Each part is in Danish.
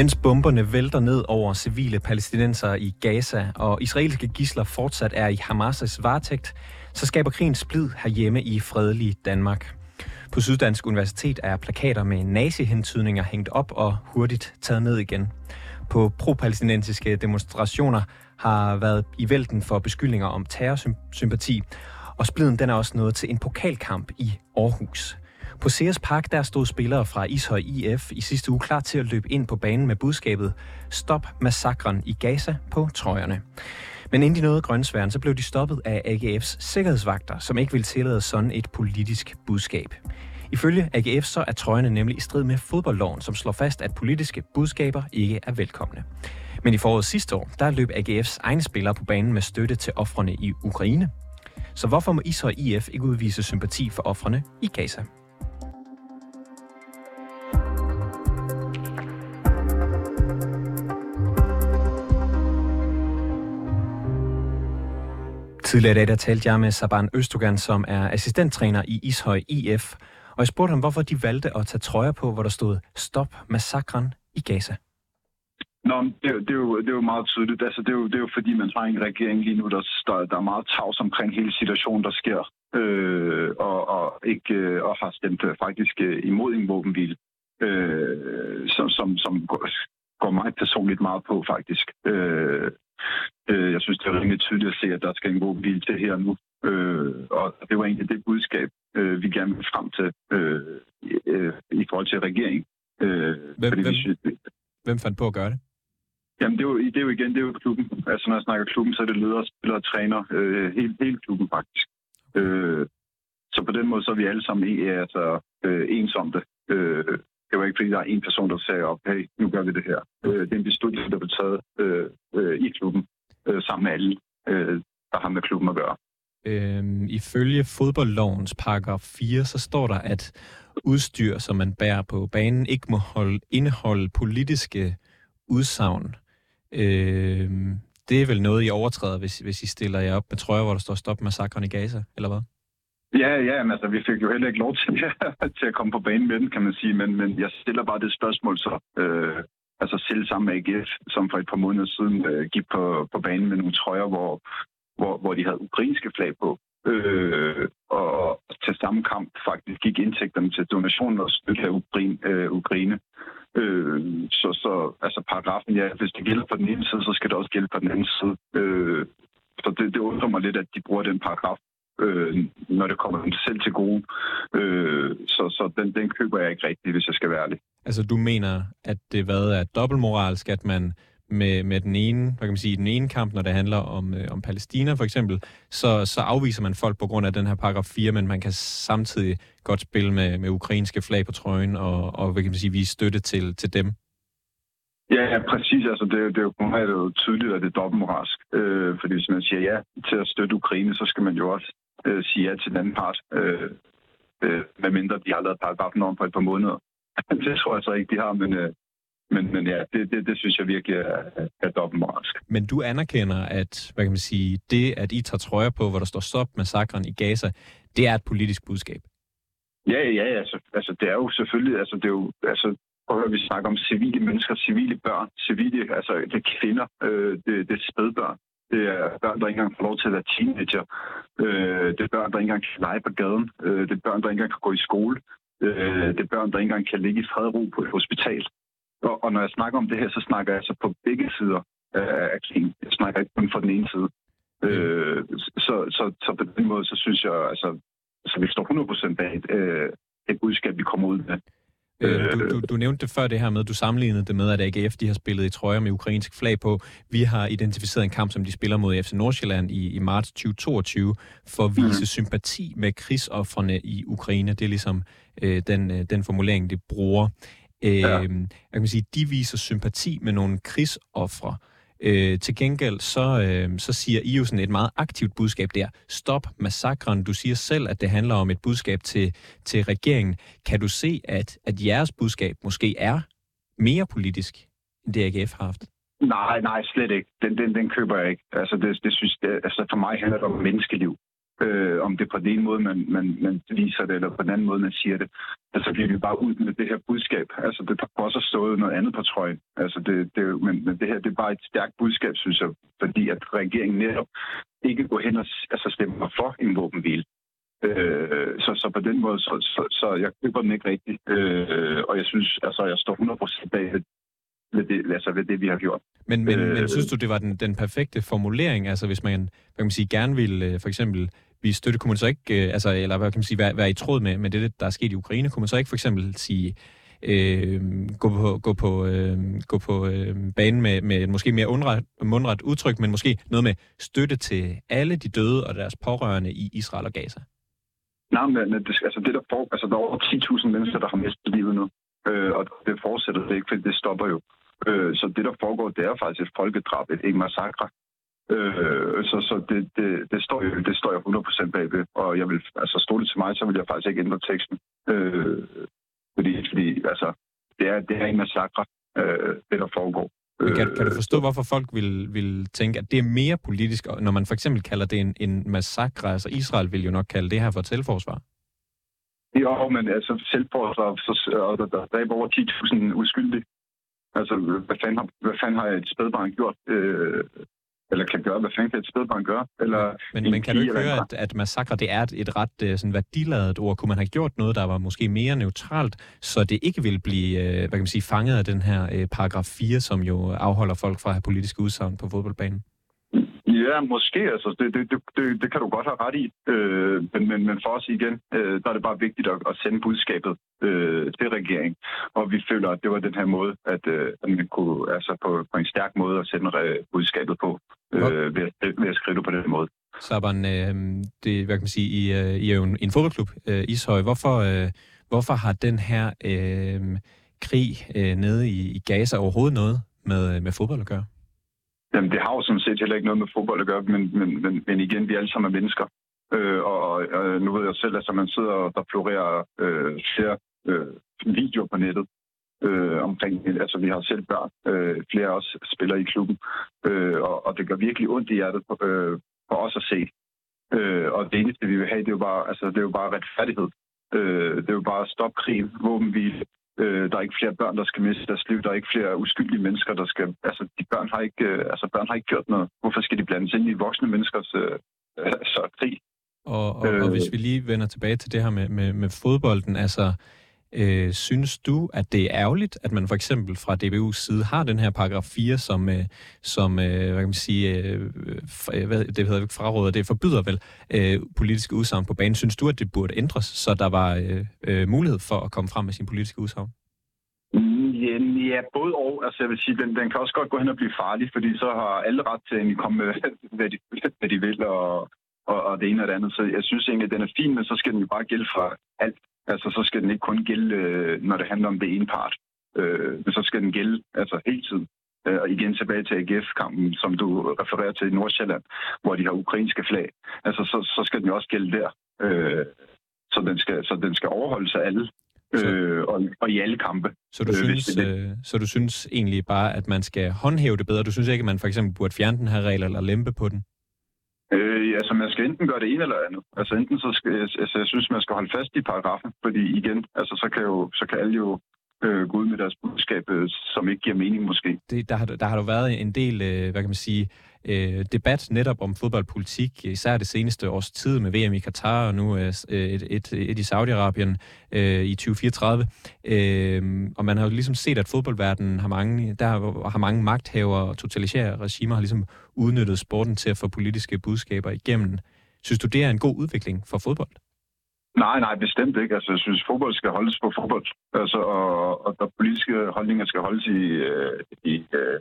Mens bomberne vælter ned over civile palæstinensere i Gaza, og israelske gisler fortsat er i Hamas' varetægt, så skaber krigen splid herhjemme i fredelige Danmark. På Syddansk Universitet er plakater med nazihentydninger hængt op og hurtigt taget ned igen. På pro-palæstinensiske demonstrationer har været i vælten for beskyldninger om terrorsympati, og spliden den er også nået til en pokalkamp i Aarhus. På Sears Park der stod spillere fra Ishøj IF i sidste uge klar til at løbe ind på banen med budskabet Stop massakren i Gaza på trøjerne. Men inden de nåede grønsværen, så blev de stoppet af AGF's sikkerhedsvagter, som ikke ville tillade sådan et politisk budskab. Ifølge AGF så er trøjerne nemlig i strid med fodboldloven, som slår fast, at politiske budskaber ikke er velkomne. Men i foråret sidste år, der løb AGF's egne spillere på banen med støtte til offrene i Ukraine. Så hvorfor må Ishøj IF ikke udvise sympati for offrene i Gaza? Tidligere i dag der talte jeg med Saban Østogan, som er assistenttræner i Ishøj IF, og jeg spurgte ham, hvorfor de valgte at tage trøjer på, hvor der stod Stop massakren i Gaza. Nå, det, det, er jo, det er jo meget tydeligt. Altså, det, er jo, det er jo fordi, man har en regering lige nu, der, der, der er meget tavs omkring hele situationen, der sker, øh, og, og, ikke, øh, og har stemt øh, faktisk øh, imod en våbenhvile, øh, som, som, som går, går mig personligt meget på, faktisk. Øh, Øh, jeg synes, det er rimelig tydeligt at se, at der skal en god hvile til her nu. Øh, og det var egentlig det budskab, øh, vi gerne vil frem til øh, øh, i forhold til regeringen. Øh, hvem, hvem, synes, hvem fandt på at gøre det? Jamen, det er, jo, det er jo igen, det er jo klubben. Altså, når jeg snakker klubben, så er det ledere, spillere og træner. Øh, hele, hele klubben, faktisk. Øh, så på den måde, så er vi alle sammen altså, øh, ens om det. Øh, det var ikke, fordi der er en person, der sagde op, hey, nu gør vi det her. Øh, det er en beslutning, der blev taget øh, øh, i klubben, øh, sammen med alle, øh, der har med klubben at gøre. Øhm, ifølge fodboldlovens paragraf 4, så står der, at udstyr, som man bærer på banen, ikke må holde, indeholde politiske udsagn. Øhm, det er vel noget, I overtræder, hvis, hvis I stiller jer op med trøjer, hvor der står stop massakren i Gaza, eller hvad? Ja, ja, men altså, vi fik jo heller ikke lov til, til at komme på banen med den, kan man sige. Men, men jeg stiller bare det spørgsmål så, øh, altså selv sammen med AGF, som for et par måneder siden øh, gik på, på banen med nogle trøjer, hvor, hvor, hvor de havde ukrainske flag på. Øh, og til samme kamp faktisk gik indtægterne til donationer og støtte af Ukraine. Øh, Ukraine. Øh, så, så altså paragrafen, ja, hvis det gælder på den ene side, så skal det også gælde på den anden side. Øh, så det, det undrer mig lidt, at de bruger den paragraf øh, når det kommer dem selv til gode. Øh, så så den, den køber jeg ikke rigtigt, hvis jeg skal være ærlig. Altså du mener, at det hvad er dobbeltmoralsk, at man med, med den ene, hvad kan man sige, den ene kamp, når det handler om, øh, om Palæstina for eksempel, så, så afviser man folk på grund af den her paragraf 4, men man kan samtidig godt spille med, med ukrainske flag på trøjen og, og hvad kan man sige, vise støtte til, til dem. Ja, ja, præcis. Altså, det, det er jo det er jo tydeligt, at det er dobbeltmoralsk. Øh, fordi hvis man siger ja til at støtte Ukraine, så skal man jo også øh, sige ja til den anden part, øh, øh, medmindre de har lavet paragrafen om på et par måneder. det tror jeg så ikke, de har, men, øh, men, men ja, det, det, det synes jeg virkelig er, er dobbeltmoralsk. Men du anerkender, at hvad kan man sige, det, at I tager trøjer på, hvor der står stop massakren i Gaza, det er et politisk budskab? Ja, ja, altså, altså det er jo selvfølgelig, altså det er jo, altså prøv at vi snakker om civile mennesker, civile børn, civile, altså det er kvinder, øh, det, det er spædbørn. Det er børn, der ikke engang får lov til at være teenager. Øh, det er børn, der ikke engang kan lege på gaden. Øh, det er børn, der ikke engang kan gå i skole. Øh, det er børn, der ikke engang kan ligge i fred ro på et hospital. Og, og når jeg snakker om det her, så snakker jeg altså på begge sider af krigen. Jeg snakker ikke kun fra den ene side. Øh, så, så, så på den måde, så synes jeg, altså, så vi står 100% bag et, øh, et budskab, vi kommer ud med. Øh, du, du, du nævnte det før det her med, du sammenlignede det med, at AGF de har spillet i trøjer med ukrainsk flag på. Vi har identificeret en kamp, som de spiller mod FC Nordsjælland i, i marts 2022, for at vise mm. sympati med krigsoffrene i Ukraine. Det er ligesom øh, den, øh, den formulering, de bruger. Øh, ja. Jeg kan sige, de viser sympati med nogle krigsoffre. Øh, Øh, til gengæld så, øh, så siger I jo sådan et meget aktivt budskab der. Stop massakren. Du siger selv, at det handler om et budskab til, til regeringen. Kan du se, at, at jeres budskab måske er mere politisk, end det AGF har haft? Nej, nej, slet ikke. Den, den, den køber jeg ikke. Altså, det, det synes, det, altså for mig handler det om menneskeliv. Øh, om det er på den ene måde, man, man, man viser det, eller på den anden måde, man siger det. Altså bliver vi bare ud med det her budskab. Altså det har også stået noget andet på trøjen. Altså det, det, men, men det her det er bare et stærkt budskab, synes jeg, fordi at regeringen netop ikke går hen og altså, stemmer for en våbenhvile. Øh, så, så på den måde, så, så, så jeg køber den ikke rigtigt. Øh, og jeg synes, altså jeg står 100% bag ved det, altså ved det, vi har gjort. Men, men, øh, men synes du, det var den, den perfekte formulering? Altså hvis man, hvad kan man sige, gerne vil øh, for eksempel vi støtte, kunne man så ikke, øh, altså, eller hvad kan man sige, være, være i tråd med, med det, der er sket i Ukraine, kunne man så ikke for eksempel sige, øh, gå på, gå på, øh, gå på øh, banen med, med måske mere undret, mundret udtryk, men måske noget med støtte til alle de døde og deres pårørende i Israel og Gaza? Nej, men det, altså det der, for, altså, der er over 10.000 mennesker, der har mistet livet nu. Øh, og det fortsætter det ikke, for det stopper jo. Øh, så det, der foregår, det er faktisk et folkedrab, et, et massakre. Øh, så så det, det, det, står jo, det står jeg 100% bagved. Og jeg vil, altså stå det til mig, så vil jeg faktisk ikke ændre teksten. Øh, fordi, fordi altså, det er, det er en massakre, øh, det der foregår. Men kan, kan du forstå, hvorfor folk vil, vil tænke, at det er mere politisk, når man for eksempel kalder det en, en massakre? Altså Israel vil jo nok kalde det her for et selvforsvar. Jo, men altså selvforsvar, så, og der, der er over 10.000 uskyldige. Altså, hvad fanden har, hvad fanden har et spædbarn gjort? Øh, eller kan gøre, hvad fanden kan et spædbarn gøre? Eller men, men kan du ikke høre, at, at massakre det er et, et ret øh, sådan, værdiladet ord? Kunne man have gjort noget, der var måske mere neutralt, så det ikke ville blive øh, hvad kan man sige, fanget af den her øh, paragraf 4, som jo afholder folk fra at have politiske udsagn på fodboldbanen? Ja, måske. Altså, det, det, det, det kan du godt have ret i. Øh, men, men, men for os igen, øh, der er det bare vigtigt at, at sende budskabet øh, til regeringen. Og vi føler, at det var den her måde, at, øh, at man kunne altså på, på en stærk måde at sende øh, budskabet på, øh, ved, at, ved at skrive det på den måde. Saban, øh, det, hvad kan man sige, I, øh, I er jo en, en fodboldklub, øh, Ishøj. Hvorfor, øh, hvorfor har den her øh, krig øh, nede i, i Gaza overhovedet noget med, med fodbold at gøre? Jamen, det har jo sådan set heller ikke noget med fodbold at gøre, men, men, men, men igen, vi alle sammen er mennesker. Øh, og, og nu ved jeg selv, at altså, man sidder og der florerer øh, flere øh, videoer på nettet øh, omkring, altså vi har selv børn, øh, flere af os spiller i klubben, øh, og, og det gør virkelig ondt i hjertet på, øh, for os at se. Øh, og det eneste, vi vil have, det er jo bare, altså, det er jo bare retfærdighed. Øh, det er jo bare at stoppe krigen, våbenhvile, Øh, der er ikke flere børn, der skal miste deres liv. Der er ikke flere uskyldige mennesker, der skal... Altså, de børn har ikke, øh, altså, børn har ikke gjort noget. Hvorfor skal de blandes ind i voksne menneskers øh, altså, krig? Og, og, øh, og hvis vi lige vender tilbage til det her med, med, med fodbolden, altså... Øh, synes du, at det er ærgerligt, at man for eksempel fra DBU's side har den her paragraf 4, som, øh, som øh, hvad kan man sige, øh, øh hvad, det hedder ikke fraråder, det forbyder vel øh, politiske udsagn på banen. Synes du, at det burde ændres, så der var øh, øh, mulighed for at komme frem med sin politiske udsagn? Ja, ja, både og. Altså, jeg vil sige, den, den kan også godt gå hen og blive farlig, fordi så har alle ret til at komme med, hvad de, hvad de vil, og, og, og det ene og det andet. Så jeg synes egentlig, at den er fin, men så skal den jo bare gælde for alt. Altså, så skal den ikke kun gælde, øh, når det handler om det ene part. Øh, men så skal den gælde altså hele tiden. Øh, og igen tilbage til AGF-kampen, som du refererer til i Nordsjælland, hvor de har ukrainske flag. Altså, så, så skal den jo også gælde der. Øh, så, den skal, så den skal overholdes af alle. Så, øh, og, og i alle kampe. Så du, øh, synes, det... øh, så du synes egentlig bare, at man skal håndhæve det bedre? Du synes ikke, at man for eksempel burde fjerne den her regel eller lempe på den? Øh, altså, man skal enten gøre det ene eller andet. Altså, enten så skal, altså, jeg synes, man skal holde fast i paragrafen, fordi igen, altså, så kan, jo, så kan alle jo øh, gå ud med deres budskab, øh, som ikke giver mening måske. Det, der, har, der har jo været en del, øh, hvad kan man sige, øh, debat netop om fodboldpolitik, især det seneste års tid med VM i Katar og nu øh, øh, et, et, et i Saudi-Arabien øh, i 2034. Øh, og man har jo ligesom set, at fodboldverdenen har mange, der har mange magthavere og totalitære regimer har ligesom udnyttet sporten til at få politiske budskaber igennem. Synes du, det er en god udvikling for fodbold? Nej, nej, bestemt ikke. Altså, jeg synes, fodbold skal holdes på fodbold. Altså, og, og der politiske holdninger skal holdes i, øh, i, øh,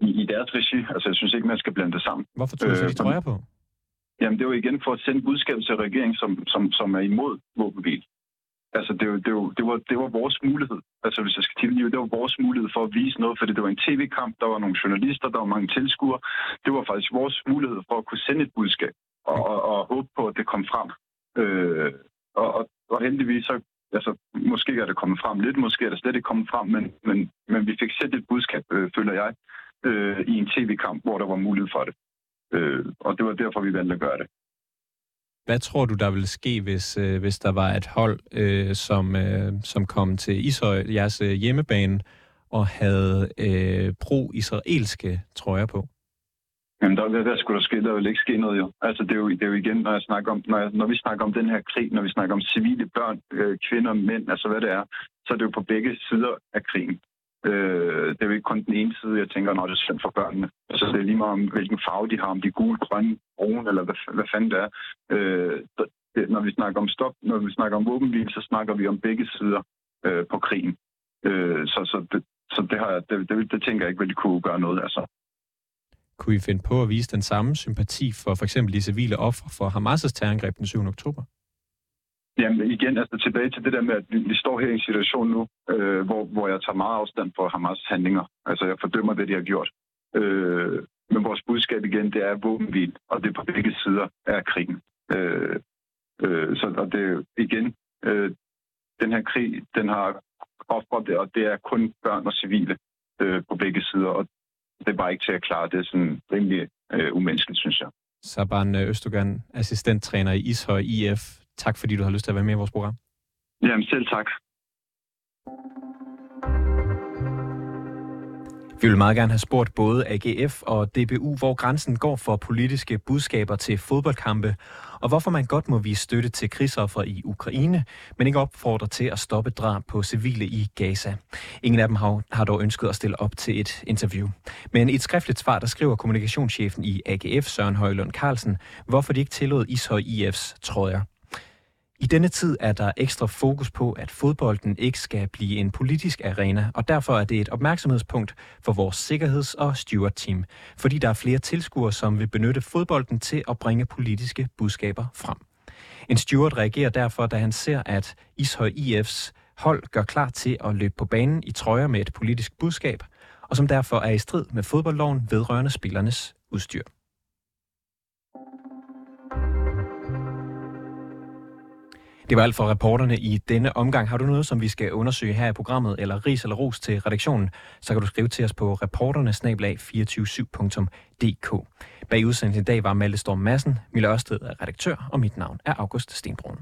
i, i deres regi. Altså, jeg synes ikke, man skal blande det sammen. Hvorfor tror du øh, de trøjer på? Jamen, det er jo igen for at sende budskab til regeringen, som, som, som er imod våbenbil. Altså, det, var, det, var, det, var, det var vores mulighed. Altså, hvis jeg skal tilgive, det var vores mulighed for at vise noget, fordi det var en tv-kamp, der var nogle journalister, der var mange tilskuere. Det var faktisk vores mulighed for at kunne sende et budskab og, og, og håbe på, at det kom frem. Øh, og, og, og heldigvis så, altså, måske er det kommet frem lidt, måske er det slet ikke kommet frem, men, men, men vi fik sendt et budskab, øh, føler jeg, øh, i en tv-kamp, hvor der var mulighed for det. Øh, og det var derfor, vi valgte at gøre det. hvad tror du, der ville ske, hvis, øh, hvis der var et hold, øh, som, øh, som kom til Ishøj, jeres øh, hjemmebane, og havde øh, pro-israelske trøjer på? Jamen, der, der, der skulle der ske, der vil ikke ske noget jo. Altså, det er jo, det er jo igen, når, jeg snakker om, når, jeg, når vi snakker om den her krig, når vi snakker om civile børn, øh, kvinder, mænd, altså hvad det er, så er det jo på begge sider af krigen. Øh, det er jo ikke kun den ene side, jeg tænker, når det er synd for børnene. Altså, det er lige meget om, hvilken farve de har, om de er gul, grønne, brune, eller hvad, hvad fanden det er. Øh, det, når vi snakker om stop, når vi snakker om våbenhvil, så snakker vi om begge sider øh, på krigen. Øh, så, så, det, så det, har, det, det, det tænker jeg ikke, at de kunne gøre noget. Altså, kunne I finde på at vise den samme sympati for for eksempel de civile ofre for Hamas' terrorangreb den 7. oktober? Jamen igen, altså tilbage til det der med, at vi, vi står her i en situation nu, øh, hvor, hvor jeg tager meget afstand fra Hamas' handlinger. Altså jeg fordømmer det, de har gjort. Øh, men vores budskab igen, det er våbenhvil, og det er på begge sider af krigen. Øh, øh, så og det igen, øh, den her krig, den har offret det, og det er kun børn og civile øh, på begge sider, og det er bare ikke til at klare. Det er sådan rimelig øh, umenneskeligt, synes jeg. Saban øh, Østogan, assistenttræner i Ishøj IF. Tak fordi du har lyst til at være med i vores program. Jamen selv tak. Vi vil meget gerne have spurgt både AGF og DBU, hvor grænsen går for politiske budskaber til fodboldkampe, og hvorfor man godt må vise støtte til krigsoffer i Ukraine, men ikke opfordrer til at stoppe drab på civile i Gaza. Ingen af dem har, har dog ønsket at stille op til et interview. Men i et skriftligt svar, der skriver kommunikationschefen i AGF, Søren Højlund Carlsen, hvorfor de ikke tillod Ishøj IF's trøjer. I denne tid er der ekstra fokus på, at fodbolden ikke skal blive en politisk arena, og derfor er det et opmærksomhedspunkt for vores sikkerheds- og steward-team, fordi der er flere tilskuere, som vil benytte fodbolden til at bringe politiske budskaber frem. En steward reagerer derfor, da han ser, at Ishøj IF's hold gør klar til at løbe på banen i trøjer med et politisk budskab, og som derfor er i strid med fodboldloven vedrørende spillernes udstyr. Det var alt for reporterne i denne omgang. Har du noget, som vi skal undersøge her i programmet, eller ris eller ros til redaktionen, så kan du skrive til os på reporternesnablag247.dk. Bag udsendelsen i dag var Malte Storm Madsen, Mille Ørsted er redaktør, og mit navn er August Stenbrun.